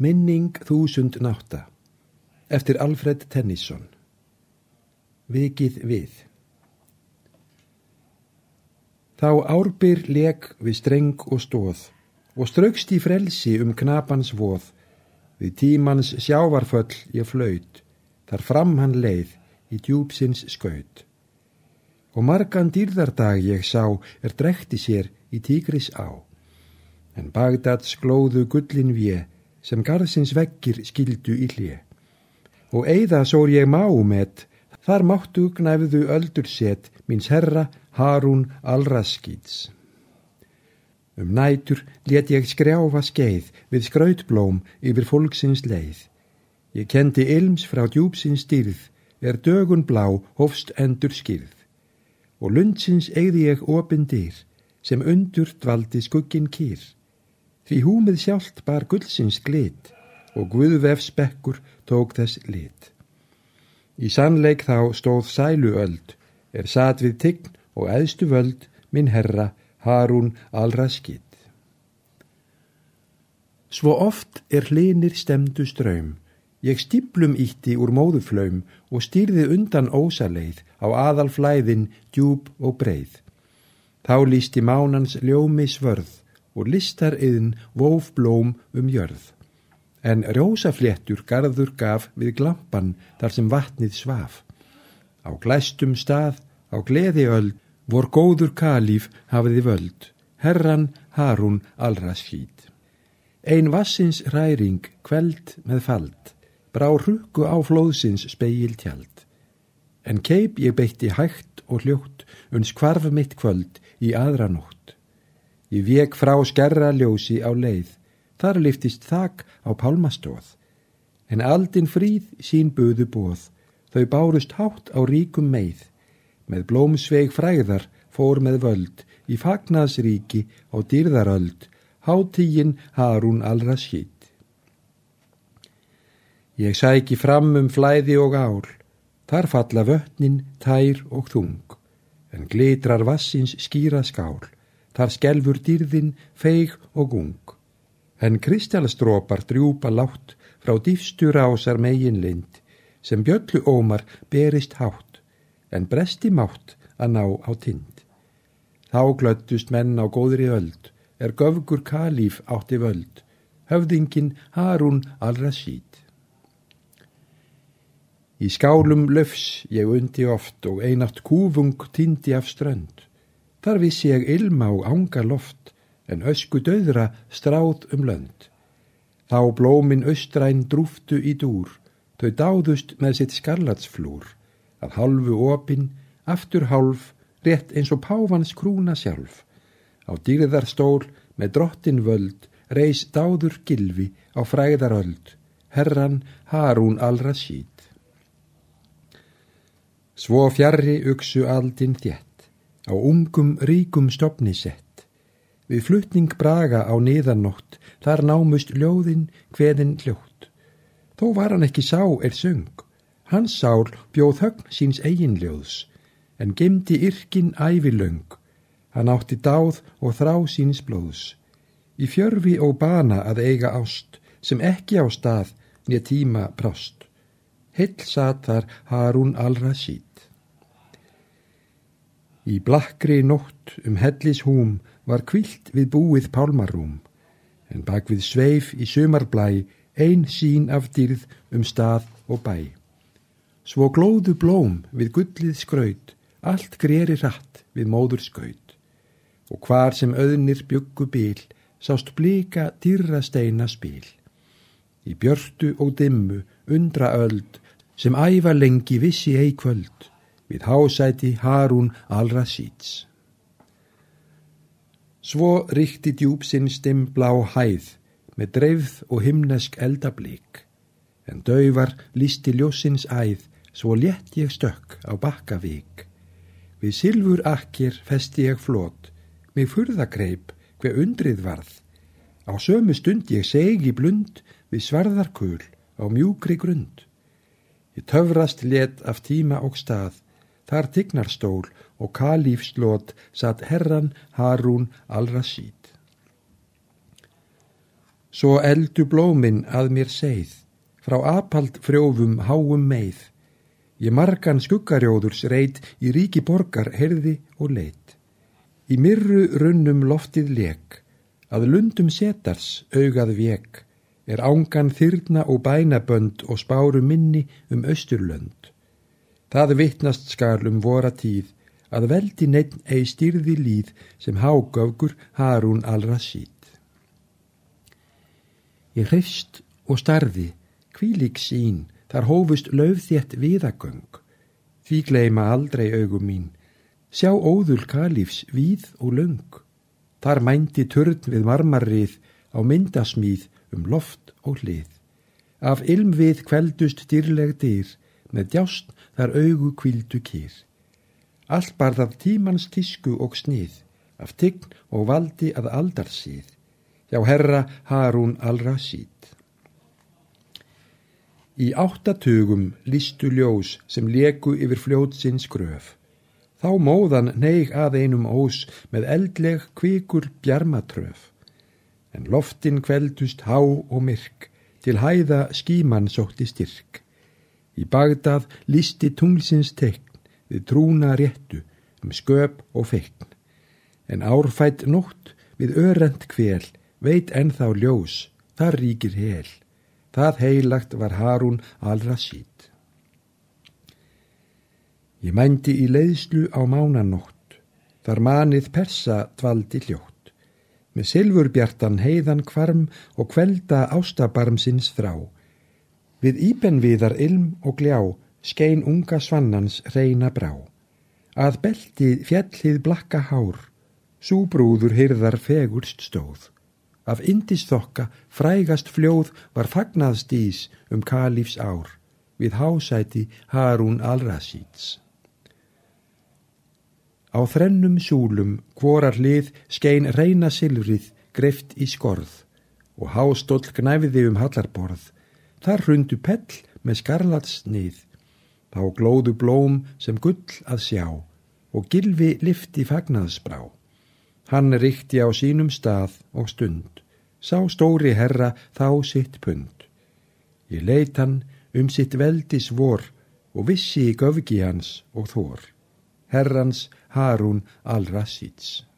Minning þúsund nátta eftir Alfred Tennyson. Vikið við. Þá árbyrr leg við streng og stóð og straukst í frelsi um knapans voð. Við tímans sjávarföll ég flaut þar fram hann leið í djúpsins skaut. Og margan dýrðardag ég sá er drekti sér í tígris á. En Bagdads glóðu gullin við sem garðsins vekkir skildu í hlje. Og eigða sór ég máumett, þar máttu gnæfðu öldur set míns herra Harún Alraskíts. Um nætur let ég skrjáfa skeið við skrautblóm yfir fólksins leið. Ég kendi ilms frá djúpsins styrð, er dögun blá hofst endur skyrð. Og lundsins eigði ég opin dyr, sem undur dvaldi skuggin kýr. Því húmið sjálft bar gullsins glit og guðvef spekkur tók þess lit. Í sannleik þá stóð sæluöld, er sat við tign og eðstu völd minn herra Harún Alraskit. Svo oft er hlinir stemdu ströym, ég stiplum ítti úr móðuflaum og stýrði undan ósaleið á aðalflæðin djúb og breið. Þá lísti mánans ljómi svörð og listariðn vóf blóm um jörð. En rósafléttur garður gaf við glampan þar sem vatnið svaf. Á glæstum stað, á gleði öll, vor góður kalíf hafiði völd, herran Harún allra skýt. Ein vassins ræring kveld með fald, brá rukku á flóðsins speil tjald. En keip ég beitti hægt og hljótt uns kvarf mitt kvöld í aðra nótt. Ég vek frá skerra ljósi á leið, þar liftist þak á pálmastóð. En aldin fríð sín buðu bóð, þau bárust hátt á ríkum meið. Með blómsveig fræðar fór með völd, í fagnaðsríki á dýrðaröld, hátígin Harún allra skýtt. Ég sæki fram um flæði og ál, þar falla vötnin, tær og þung, en glitrar vassins skýra skál þar skelfur dýrðin, feig og gung. En kristjálastrópar drjúpa látt frá dýfstu rásar megin lind, sem bjöllu ómar berist hátt, en bresti mátt að ná á tind. Þá glöttust menn á góðri öld, er göfgur kalíf átti völd, höfðingin Harún al-Rashid. Í skálum löfs ég undi oft og einatt kúfung tindi af strönd. Þar vissi ég ilma og ánga loft, en ösku döðra stráð um lönd. Þá blómin östræn drúftu í dúr, þau dáðust með sitt skarlatsflúr, að halvu opin, aftur hálf, rétt eins og pávans krúna sjálf. Á dýrðarstól með drottin völd, reys dáður gilfi á fræðaröld, herran Harún al-Rashid. Svo fjarrri uksu aldin þétt á ungum ríkum stopni sett. Við flutning braga á niðannótt, þar námust ljóðin hveðin hljótt. Þó var hann ekki sá er söng, hans sál bjóð högn síns eigin ljóðs, en gemdi yrkin ævilöng, hann átti dáð og þrá síns blóðs. Í fjörfi og bana að eiga ást, sem ekki á stað nýja tíma brást. Hill satt þar Harún al-Rashid. Í blakkri nótt um hellis húm var kvilt við búið pálmarúm, en bak við sveif í sömarblæ ein sín af dýrð um stað og bæ. Svo glóðu blóm við gullið skraut, allt greri rætt við móður skaut, og hvar sem öðnir byggu bíl, sást blika dýrra steina spíl. Í björtu og dimmu undra öld, sem æfa lengi vissi ei kvöld, við hásæti Harún al-Rasíds. Svo ríkti djúpsinn stimblá hæð með dreifð og himnesk eldablík, en dauvar listi ljósins æð svo létt ég stökk á bakkavík. Við sylfur akkir festi ég flót, mig furðakreip hver undrið varð. Á sömu stund ég segi blund við svarðarkul á mjúkri grund. Ég töfrast let af tíma og stað, Þar tignarstól og kalífslót satt herran Harún al-Rashid. Svo eldu blómin að mér seið, frá apald frjófum háum meið. Ég margan skuggarjóðurs reit í ríki borgar herði og leit. Í myrru runnum loftið lek, að lundum setars augað vek, er ángan þyrna og bænabönd og spáru minni um austurlönd. Það vittnast skal um vora tíð, að veldi neitt ei styrði líð sem hágöfgur Harún al-Rashid. Ég hreifst og starði, kvílik sín, þar hófust löfþétt viðagöng. Því gleima aldrei augum mín, sjá óðul kalífs víð og löng. Þar mændi törn við marmarrið á myndasmíð um loft og hlið. Af ilmvið kveldust dýrleg dyr, með djást þar augu kvildu kýr. Allt barðað tímans tísku og snið, af tign og valdi að aldarsið, hjá herra Harún al-Rashid. Í áttatugum listu ljós sem leku yfir fljótsins gröf. Þá móðan neig að einum ós með eldleg kvikur bjarmatröf. En loftin kveldust há og myrk, til hæða skíman sótti styrk. Í Bagdad listi tunglsins tekn, við trúna réttu um sköp og feikn. En árfætt nótt við örend kvél veit ennþá ljós, þar ríkir hel. Það heilagt var Harún al-Rashid. Ég mændi í leiðslu á mánanótt, þar manið persa dvaldi hljótt. Með silfurbjartan heiðan kvarm og kvelda ástabarmsins þrá. Við íbenviðar ilm og gljá skein unga svannans reyna brá. Að belti fjallið blakka hár, súbrúður hyrðar fegurst stóð. Af indisþokka frægast fljóð var fagnaðstís um kalífs ár, við hásæti Harún al-Rasíds. Á þrennum súlum hvorar lið skein reyna silfrið greft í skorð og hástóll knæfiði um hallarborð, þar hrundu pell með skarlatsnið þá glóðu blóm sem gull að sjá og gilfi lifti fagnaðsbrá. Hann ríkti á sínum stað og stund, sá stóri herra þá sitt pund. Ég leit hann um sitt veldis vor og vissi í göfgi hans og þór. Herrans Harún al-Rassits.